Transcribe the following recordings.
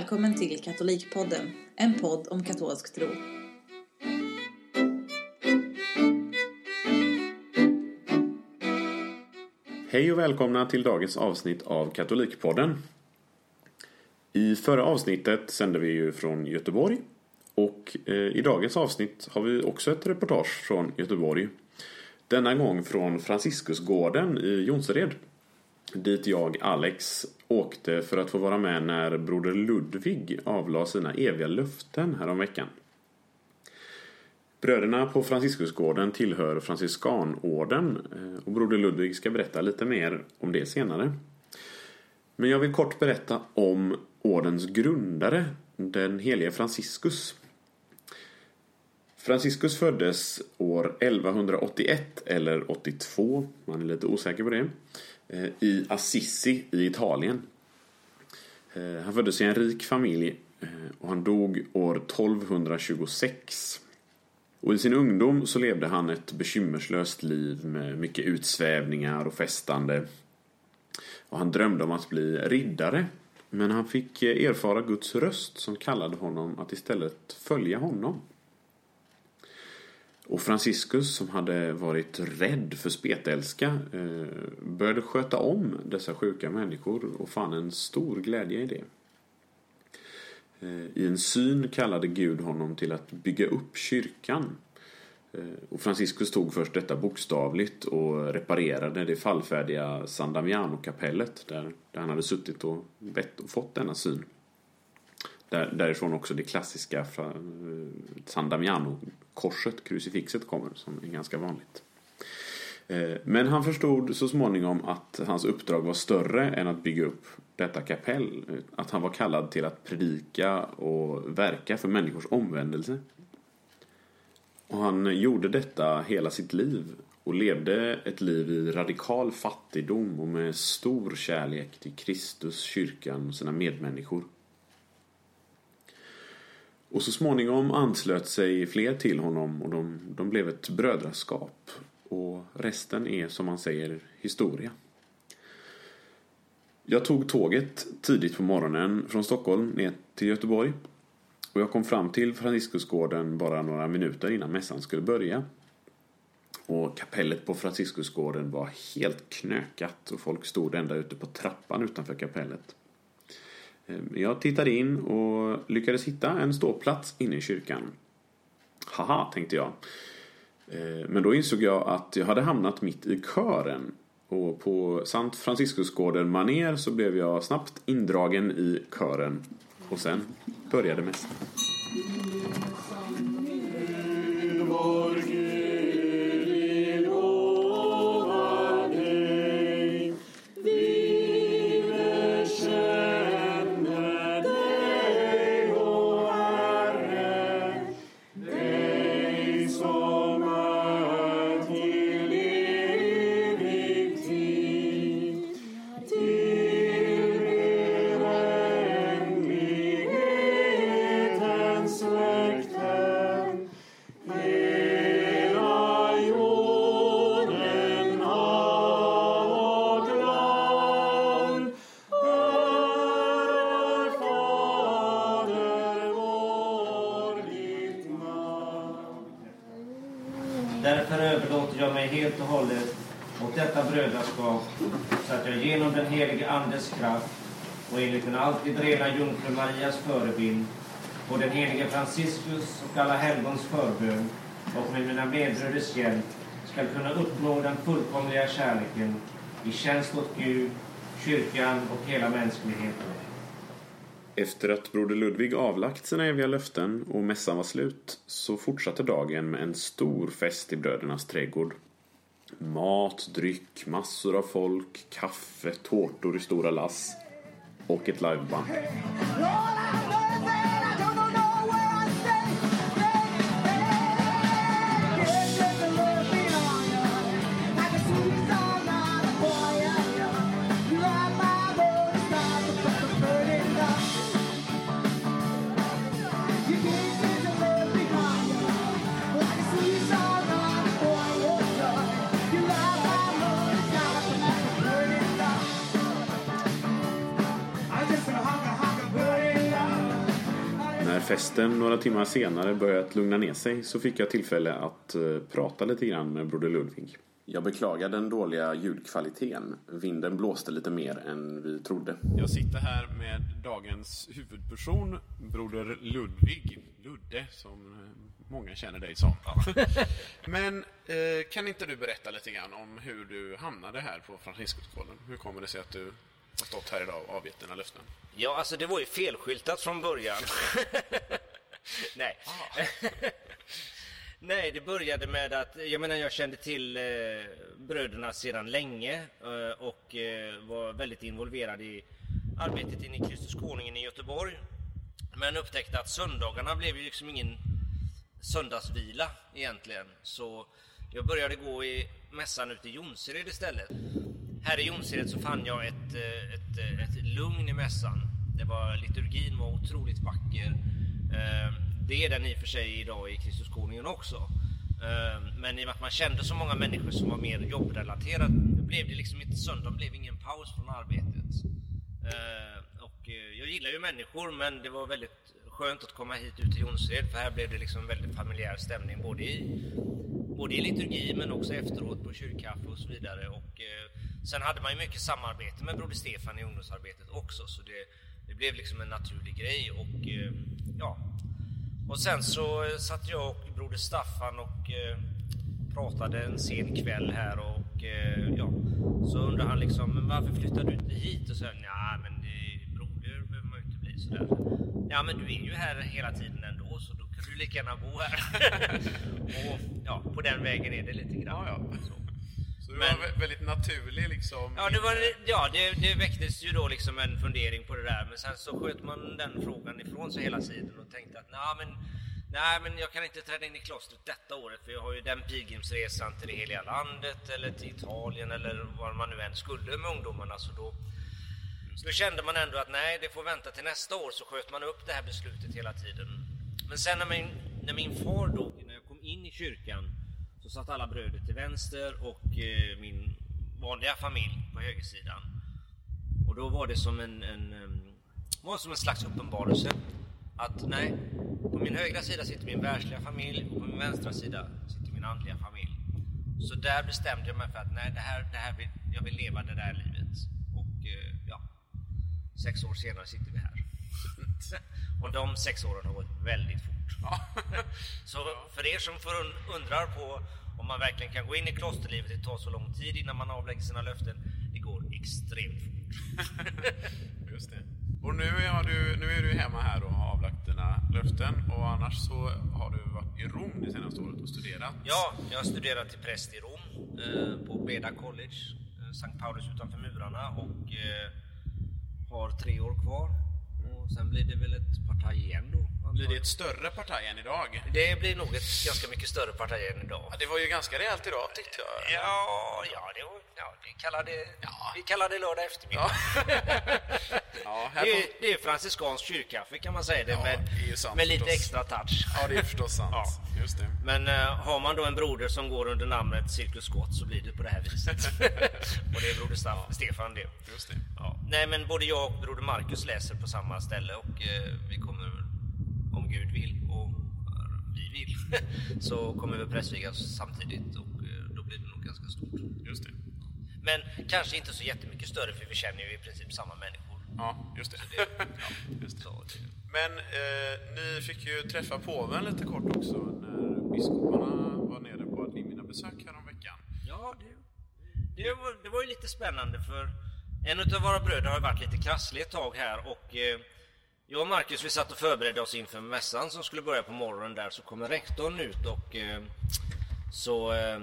välkommen till Katolikpodden, en podd om katolsk tro. Hej och välkomna till dagens avsnitt av Katolikpodden. I förra avsnittet sände vi ju från Göteborg och eh, i dagens avsnitt har vi också ett reportage från Göteborg. Denna gång från Franciscusgården i Jonsered. Dit jag, Alex, åkte för att få vara med när broder Ludvig avlade sina eviga löften häromveckan. Bröderna på Franciscusgården tillhör franciskanorden eh, och broder Ludvig ska berätta lite mer om det senare. Men jag vill kort berätta om ordens grundare, den helige Franciscus. Franciscus föddes år 1181 eller 82, man är lite osäker på det, Eh, i Assisi i Italien. Eh, han föddes i en rik familj eh, och han dog år 1226. Och i sin ungdom så levde han ett bekymmerslöst liv med mycket utsvävningar och festande. Och han drömde om att bli riddare. Men han fick erfara Guds röst som kallade honom att istället följa honom. Och Franciscus som hade varit rädd för spetälska eh, började sköta om dessa sjuka människor och fann en stor glädje i det. Eh, I en syn kallade Gud honom till att bygga upp kyrkan. Eh, och Franciscus tog först detta bokstavligt och reparerade det fallfärdiga San Damiano-kapellet där, där han hade suttit och bett och fått denna syn. Där, därifrån också det klassiska San Damiano Korset, krucifixet, kommer som är ganska vanligt. Eh, men han förstod så småningom att hans uppdrag var större än att bygga upp detta kapell. Att han var kallad till att predika och verka för människors omvändelse. Och han gjorde detta hela sitt liv och levde ett liv i radikal fattigdom och med stor kärlek till Kristus, kyrkan och sina medmänniskor. Och så småningom anslöt sig fler till honom och de, de blev ett brödraskap. Och resten är som man säger historia. Jag tog tåget tidigt på morgonen från Stockholm ner till Göteborg. Och jag kom fram till Franciscusgården bara några minuter innan mässan skulle börja. Och kapellet på Franciscusgården var helt knökat och folk stod ända ute på trappan utanför kapellet. Eh, jag tittade in och lyckades hitta en ståplats inne i kyrkan. Haha, tänkte jag. Eh, men då insåg jag att jag hade hamnat mitt i kören. Och på Sant Franciscusgården maner så blev jag snabbt indragen i kören. Och sen började mässan. Därför överlåter jag mig helt och hållet åt detta brödraskap så att jag genom den helige Andes kraft och enligt den alltid rena jungfru Marias förebild på den helige Franciscus och alla helgons förbön och med mina medbröders hjälp skall kunna uppnå den fullkomliga kärleken i tjänst åt Gud, kyrkan och hela mänskligheten. Efter att broder Ludvig avlagt sina eviga löften och mässan var slut så fortsatte dagen med en stor fest i brödernas trädgård. Mat, dryck, massor av folk, kaffe, tårtor i stora lass och ett liveband. Festen några timmar senare börjat lugna ner sig så fick jag tillfälle att eh, prata lite grann med Broder Ludvig. Jag beklagar den dåliga ljudkvaliteten. Vinden blåste lite mer än vi trodde. Jag sitter här med dagens huvudperson, Broder Ludvig. Ludde, som eh, många känner dig som. Men eh, kan inte du berätta lite grann om hur du hamnade här på Franciscuskollen? Hur kommer det sig att du stått här idag och avgett dina löften? Ja, alltså det var ju felskyltat från början. Nej. Ah. Nej, det började med att jag menar jag kände till eh, bröderna sedan länge eh, och eh, var väldigt involverad i arbetet inne i Kristus Konungen i Göteborg. Men upptäckte att söndagarna blev ju liksom ingen söndagsvila egentligen. Så jag började gå i mässan ute i Jonsered istället. Här i Jonsered så fann jag ett, eh, ett, eh, ett lugn i mässan. Det var, liturgin var otroligt vacker. Ehm, det är den i och för sig idag i Kristuskoningen också. Ehm, men i och med att man kände så många människor som var mer jobbrelaterade, då blev det liksom inte söndag, blev ingen paus från arbetet. Ehm, och eh, jag gillar ju människor, men det var väldigt skönt att komma hit ut till Jonsered, för här blev det liksom väldigt familjär stämning, både i, både i liturgi men också efteråt på kyrkkaffe och så vidare. Och, sen hade man ju mycket samarbete med Broder Stefan i ungdomsarbetet också, så det, det blev liksom en naturlig grej. Och, eh, ja. och sen så eh, satt jag och Broder Staffan och eh, pratade en sen kväll här och eh, ja, så undrade han liksom, men varför flyttar du inte hit? Och så, ja men det, broder behöver man ju inte bli sådär. Ja men du är ju här hela tiden ändå så då kan du lika gärna bo här. och ja, på den vägen är det lite grann. Ja, ja. Så. Så det Men- var vä- väldigt naturlig liksom... Ja, det, var, ja det, det väcktes ju då liksom en fundering på det där, men sen så sköt man den frågan ifrån sig hela tiden och tänkte att nej men, nej, men jag kan inte träda in i klostret detta året för jag har ju den pilgrimsresan till det heliga landet eller till Italien eller var man nu än skulle med ungdomarna. Så då, då kände man ändå att nej, det får vänta till nästa år, så sköt man upp det här beslutet hela tiden. Men sen när min, när min far dog, när jag kom in i kyrkan, så satt alla bröder till vänster och eh, min vanliga familj på högersidan. Och då var det som en, en, em, var som en slags uppenbarelse. Att nej, på min högra sida sitter min världsliga familj och på min vänstra sida sitter min andliga familj. Så där bestämde jag mig för att nej, det här, det här vill, jag vill leva det där livet. Och eh, ja, sex år senare sitter vi här. och de sex åren har gått väldigt fort. Så för er som undrar på om man verkligen kan gå in i klosterlivet, det tar så lång tid innan man avlägger sina löften. Det går extremt fort. Just det. Och nu är, du, nu är du hemma här och har avlagt dina löften och annars så har du varit i Rom det senaste året och studerat. Ja, jag har studerat till präst i Rom eh, på Breda College, eh, Sankt Paulus utanför murarna och eh, har tre år kvar. Och sen blir det väl ett partaj igen då. Blir det ett större partaj än idag? Det blir nog ett ganska mycket större partaj än idag. Ja, det var ju ganska rejält idag tyckte jag. Ja, ja, det, var- ja vi, kallar det, vi kallar det lördag eftermiddag. Ja, här Det är, det är franciskansk kyrkkaffe kan man säga det, Ja, med, det sant med lite extra touch. ja, det är förstås sant. Ja. Just det. Men eh, har man då en broder som går under namnet Cirkus Scott så blir det på det här viset. och det är broder Staff, Stefan det. Just det. Ja. Nej men både jag och broder Markus läser på samma ställe och eh, vi kommer, om Gud vill och vi vill, så kommer vi prästvigas samtidigt och eh, då blir det nog ganska stort. Just det. Men kanske inte så jättemycket större för vi känner ju i princip samma människor. Ja, just det. just det. Så det Men eh, ni fick ju träffa påven lite kort också när biskoparna var nere på ett mina besök häromveckan. Ja, det, det, var, det var ju lite spännande för en av våra bröder har ju varit lite krasslig ett tag här och eh, jag och Marcus vi satt och förberedde oss inför mässan som skulle börja på morgonen där så kommer rektorn ut och eh, så eh,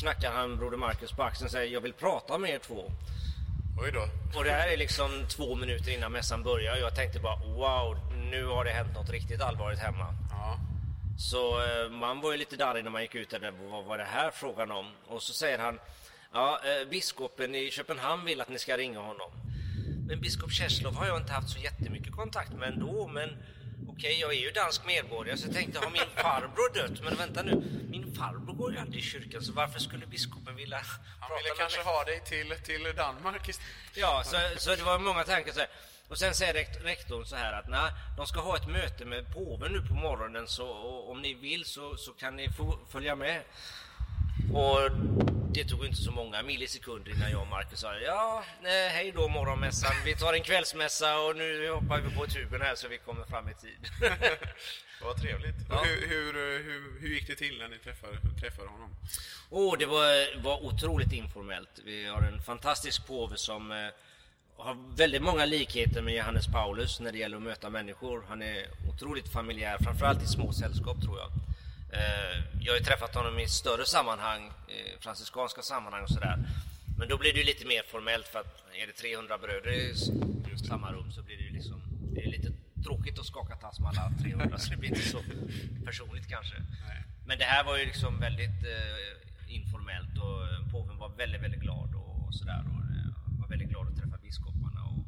knackar han broder Marcus på axeln och säger jag vill prata med er två. Oj då. Och det här är liksom två minuter innan mässan börjar jag tänkte bara wow, nu har det hänt något riktigt allvarligt hemma. Ja. Så eh, man var ju lite darrig när man gick ut där. Vad var det här frågan om? Och så säger han Ja, eh, biskopen i Köpenhamn vill att ni ska ringa honom. Men biskop Czeslaw har jag inte haft så jättemycket kontakt med ändå. Men okej, jag är ju dansk medborgare så jag tänkte har min farbror dött? Men vänta nu, min farbror går ju aldrig i kyrkan så varför skulle biskopen vilja Han prata ville med kanske mig? ha dig till, till Danmark istället. Ja, så, så det var många tankar så här. och sen säger rektorn så här att nej, de ska ha ett möte med påven nu på morgonen så om ni vill så, så kan ni få följa med. Och det tog inte så många millisekunder innan jag och Marcus sa ja, nej, hej då morgonmässan, vi tar en kvällsmässa och nu hoppar vi på tuben här så vi kommer fram i tid. Vad trevligt. Ja. Hur, hur, hur, hur, gick det till när ni träffade, träffade honom? Oh, det var, var otroligt informellt. Vi har en fantastisk påve som eh, har väldigt många likheter med Johannes Paulus när det gäller att möta människor. Han är otroligt familjär, framförallt i små sällskap tror jag. Eh, jag har ju träffat honom i större sammanhang, eh, franciskanska sammanhang och sådär. Men då blir det ju lite mer formellt för att är det 300 bröder i samma rum så blir det ju liksom, det är lite tråkigt att skaka tass med alla 300 så det blir inte så personligt kanske. Men det här var ju liksom väldigt eh, informellt och påven var väldigt, väldigt glad och, och sådär. Och eh, var väldigt glad att träffa biskoparna och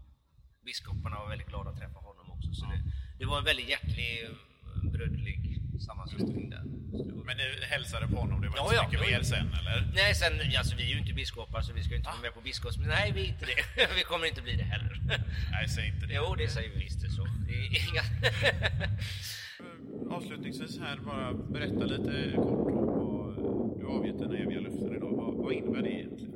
biskoparna var väldigt glada att träffa honom också. Så det, det var en väldigt hjärtlig, bröderlig sammanslutning där. Men du hälsade på honom? Det var ja, inte så mycket mer sen eller? Nej, sen, alltså, vi är ju inte biskopar så vi ska inte ah. vara med på biskops... Nej, vi är inte det. vi kommer inte bli det heller. Nej, säg inte det. Jo, det säger vi visst. Så. Inga... Avslutningsvis här, bara berätta lite kort om vad du avgett dina eviga löften idag. Vad, vad innebär det egentligen?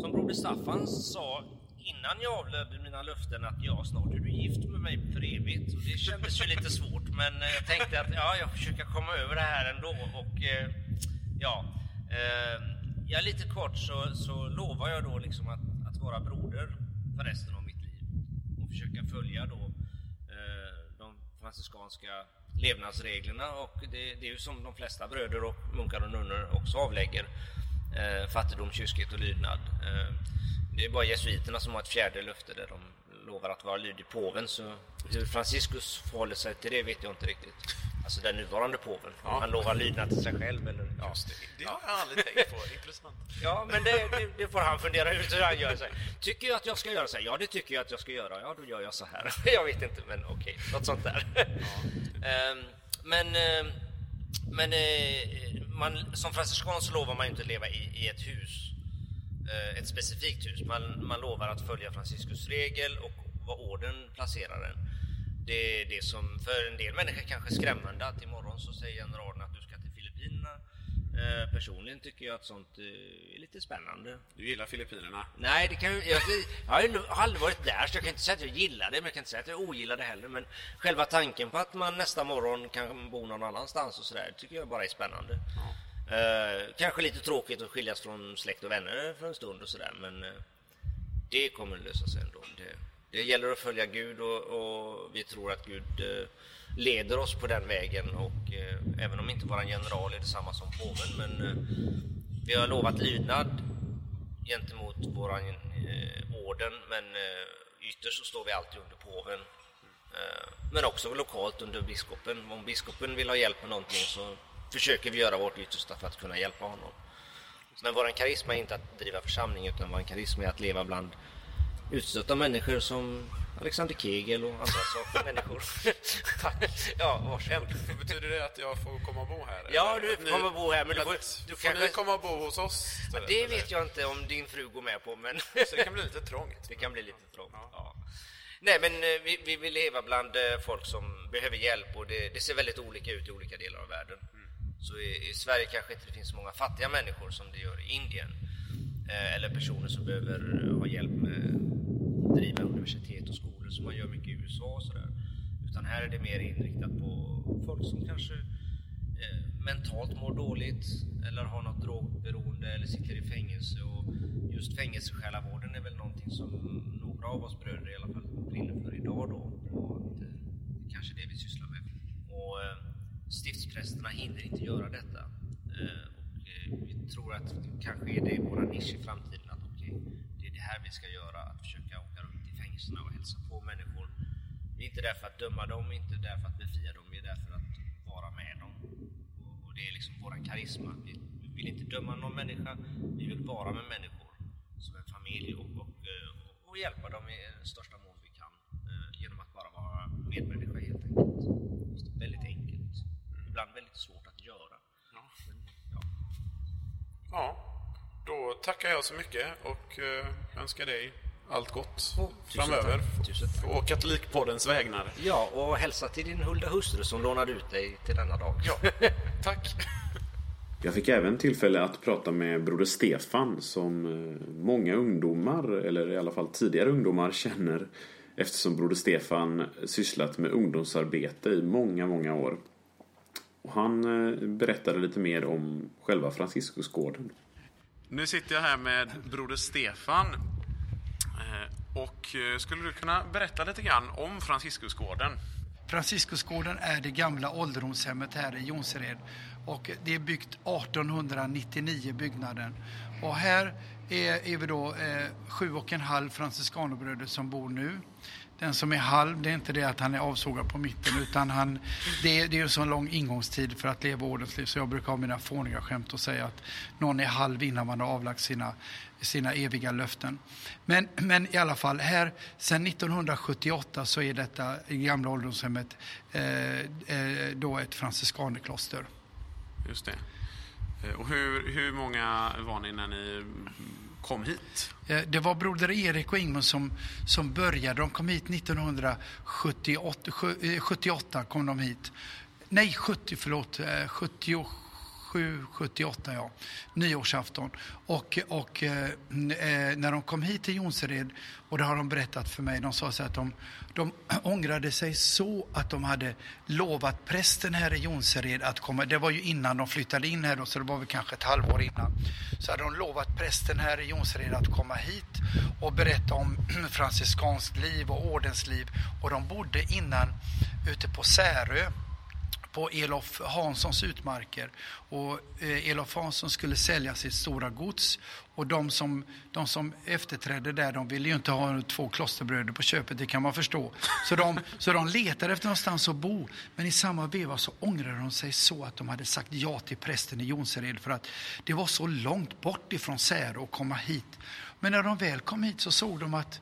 Som Broder Staffan sa innan jag avlöpte mina löften att ja, snart är du gift med mig för evigt. Och det kändes ju lite svårt, men eh, jag tänkte att ja, jag försöker komma över det här ändå. Och eh, ja, eh, ja, lite kort så, så lovar jag då liksom att, att vara broder för resten av mitt liv och försöka följa då eh, de franciskanska levnadsreglerna och det, det är ju som de flesta bröder och munkar och nunnor också avlägger fattigdom, kyskhet och lydnad. Det är bara jesuiterna som har ett fjärde löfte där de lovar att vara lydig påven. Så hur Franciscus förhåller sig till det vet jag inte riktigt. Alltså den nuvarande påven. Ja. Han lovar lydnad till sig själv eller... Ja. Just det, det har jag aldrig tänkt på. Intressant. Ja, men det, det, det, får han fundera ut hur han gör. Så tycker jag att jag ska göra så här? Ja, det tycker jag att jag ska göra. Ja, då gör jag så här. jag vet inte, men okej. Okay. Något sånt där. Ja. Ehm, men... Ehm, men eh, man, som franciskan så lovar man ju inte att leva i, i ett hus ett specifikt hus. Man, man lovar att följa Franciscus regel och vad orden placerar den. Det är det som för en del människor kanske är skrämmande att imorgon så säger generalen att du ska till Filippinerna. Eh, personligen tycker jag att sånt eh, är lite spännande. Du gillar Filippinerna? Nej, det kan, jag, jag, jag har aldrig varit där så jag kan inte säga att jag gillar det, men jag kan inte säga att jag ogillar det heller. Men själva tanken på att man nästa morgon kan bo någon annanstans och sådär tycker jag bara är spännande. Ja. Eh, kanske lite tråkigt att skiljas från släkt och vänner för en stund och sådär men eh, det kommer att lösa sig ändå. Det, det gäller att följa Gud och, och vi tror att Gud eh, leder oss på den vägen och eh, även om inte våran general är detsamma som påven men eh, vi har lovat lydnad gentemot våran eh, orden men eh, ytterst så står vi alltid under påven eh, men också lokalt under biskopen. Om biskopen vill ha hjälp med någonting så försöker vi göra vårt yttersta för att kunna hjälpa honom. Men vår karisma är inte att driva församling utan vår karisma är att leva bland utstötta människor som Alexander Kegel och andra saker människor. ja, varsågod. Betyder det att jag får komma och bo här? Ja, du får komma och bo här. Men du får, du får kanske... ni komma och bo hos oss? Ja, det vet jag inte om din fru går med på. Men Så det kan bli lite trångt? Det kan bli lite trångt, ja. ja. Nej, men eh, vi, vi vill leva bland eh, folk som behöver hjälp och det, det ser väldigt olika ut i olika delar av världen. Så i, i, Sverige kanske inte det finns så många fattiga människor som det gör i Indien. Eh, eller personer som behöver ha hjälp med att driva universitet och skolor som man gör mycket i USA och sådär. Utan här är det mer inriktat på folk som kanske eh, mentalt mår dåligt eller har något drogberoende eller sitter i fängelse. Och just fängelsesjälavården är väl någonting som några av oss bröder i alla fall brinner för idag då. Och det, det kanske är det vi sysslar med. Och, eh, Stiftsprästerna hinner inte göra detta. Eh, och eh, vi tror att kanske är det vår nisch i framtiden att okay, det är det här vi ska göra, att försöka åka runt i fängelserna och hälsa på människor. Vi är inte där för att döma dem, inte där för att befria dem, vi är där för att vara med dem. Och det är liksom vår karisma. Vi vill inte döma någon människa, vi vill vara med människor som en familj och, och, eh, och, hjälpa dem i största mån vi kan genom att bara vara medmänniskor helt enkelt. Väldigt enkelt ibland väldigt svårt att göra. Ja. Men, ja. ja, då tackar jag så mycket och önskar dig allt gott oh, framöver. Tusen tack. Och Katolikpoddens vägnar. Ja, och hälsa till din Hulda hustru som lånade ut dig till denna dag. Ja, tack. Jag fick även tillfälle att prata med Broder Stefan som eh, många ungdomar, eller i alla fall tidigare ungdomar, känner eftersom Broder Stefan sysslat med ungdomsarbete i många, många år. Och han eh, berättade lite mer om själva Franciscusgården. Nu sitter jag här med Broder Stefan. Eh, och skulle du kunna berätta lite grann om Franciscusgården? Franciscusgården är det gamla ålderdomshemmet här i Jonsered och det är byggt 1899 byggnaden. Och här är, är vi då eh, sju och en halv franciskanerbröder som bor nu. Den som är halv, det är inte det att han är avsågad på mitten utan han, det, är, det är en så lång ingångstid för att leva ordensliv så jag brukar ha mina fåniga skämt och säga att någon är halv innan man har avlagt sina, sina eviga löften. Men, men i alla fall, här sedan 1978 så är detta gamla ålderdomshemmet eh, eh, då ett franciskanerkloster. Just det. Eh, och hur, hur många var ni när ni kom hit? Eh, det var broder Erik och Ingmund som, som började. De kom hit 1978. 78 eh, kom de hit. Nej, 70, förlåt. Eh, 77 77, 78 ja, nyårsafton. Och, och eh, när de kom hit till Jonsered, och det har de berättat för mig, de sa så att de, de ångrade sig så att de hade lovat prästen här i Jonsered att komma, det var ju innan de flyttade in här då, så det var väl kanske ett halvår innan. Så hade de lovat prästen här i Jonsered att komma hit och berätta om franciskanskt liv och ordensliv. Och de bodde innan ute på Särö på Elof Hanssons utmarker. Och eh, Elof Hansson skulle sälja sitt stora gods och de som, de som efterträdde där de ville ju inte ha två klosterbröder på köpet, det kan man förstå. Så de, så de letade efter någonstans att bo. Men i samma veva så ångrade de sig så att de hade sagt ja till prästen i Jonsered för att det var så långt bort ifrån Särö att komma hit. Men när de väl kom hit så såg de att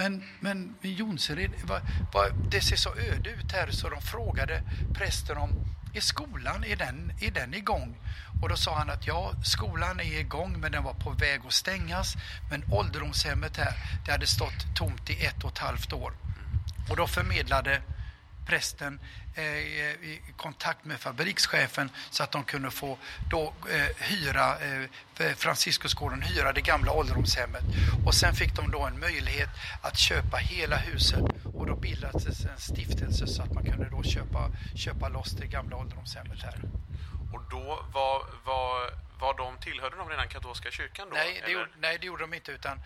men, men Jonsered, var, var, det ser så öde ut här så de frågade prästen om är skolan, är den, är den igång? Och då sa han att ja, skolan är igång men den var på väg att stängas. Men ålderdomshemmet här, det hade stått tomt i ett och ett halvt år. Och då förmedlade prästen eh, i kontakt med fabrikschefen så att de kunde få då, eh, hyra eh, Franciscusgården, hyra det gamla ålderdomshemmet. Och sen fick de då en möjlighet att köpa hela huset och då bildades en stiftelse så att man kunde då köpa, köpa loss det gamla ålderdomshemmet här. Och då var, var var de, tillhörde de redan katolska kyrkan då? Nej, det, gjorde, nej, det gjorde de inte. Utan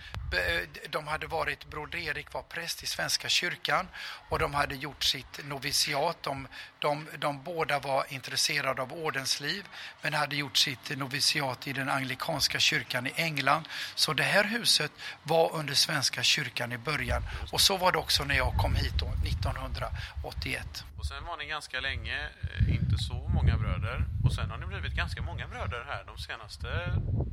de hade varit, Broder Erik var präst i Svenska kyrkan och de hade gjort sitt noviciat. De, de, de båda var intresserade av ordensliv men hade gjort sitt noviciat i den anglikanska kyrkan i England. Så det här huset var under Svenska kyrkan i början och så var det också när jag kom hit då, 1981. Och sen var ni ganska länge, eh, inte så många bröder. Och sen har ni blivit ganska många bröder här de senaste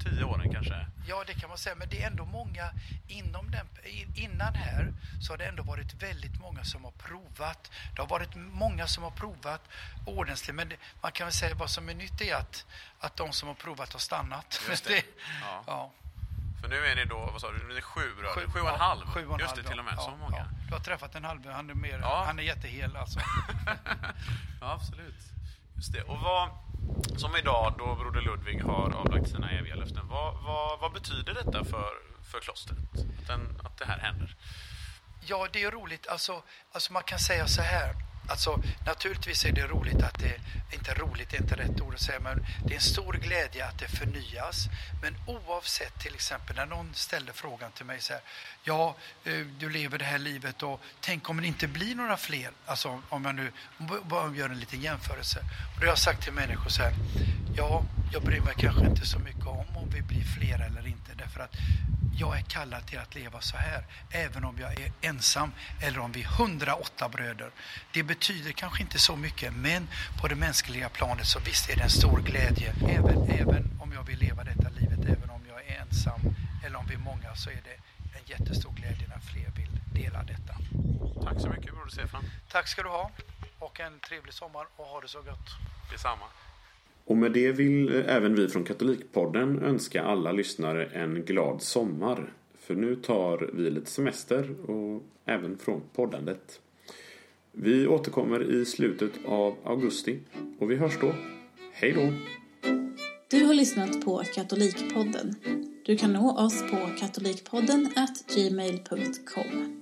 tio åren kanske? Ja, det kan man säga. Men det är ändå många inom den, innan här så har det ändå varit väldigt många som har provat. Det har varit många som har provat ordensliv. Men det, man kan väl säga vad som är nytt är att, att de som har provat har stannat. Just det. ja. ja. För nu är ni då, vad sa du, ni är sju bröder? Sju, sju och en halv? Sju och en Just det, till och med. Ja, så många. Ja. Du har träffat en halv, han är, mer, ja. han är jättehel alltså. ja, absolut. Just det. Och vad, som idag då Broder Ludvig har avlagt sina eviga löften, vad, vad, vad betyder detta för, för klostret? Att, den, att det här händer? Ja, det är roligt. Alltså, alltså man kan säga så här Alltså, naturligtvis är det roligt att det, inte roligt är inte rätt ord att säga, men det är en stor glädje att det förnyas. Men oavsett till exempel när någon ställde frågan till mig så här, ja, eh, du lever det här livet och tänk om det inte blir några fler, alltså om jag nu bara gör en liten jämförelse. Och då har jag sagt till människor så här, ja, jag bryr mig kanske inte så mycket om om vi blir fler eller inte, därför att jag är kallad till att leva så här, även om jag är ensam eller om vi är 108 bröder. Det betyder kanske inte så mycket, men på det mänskliga planet så visst är det en stor glädje, även, även om jag vill leva detta livet, även om jag är ensam eller om vi är många så är det en jättestor glädje när fler vill dela detta. Tack så mycket Broder Stefan. Tack ska du ha och en trevlig sommar och ha det så gott. Detsamma. Och med det vill eh, även vi från Katolikpodden önska alla lyssnare en glad sommar. För nu tar vi lite semester och även från poddandet. Vi återkommer i slutet av augusti och vi hörs då. Hej då! Du har lyssnat på Katolikpodden. Du kan nå oss på katolikpodden gmail.com.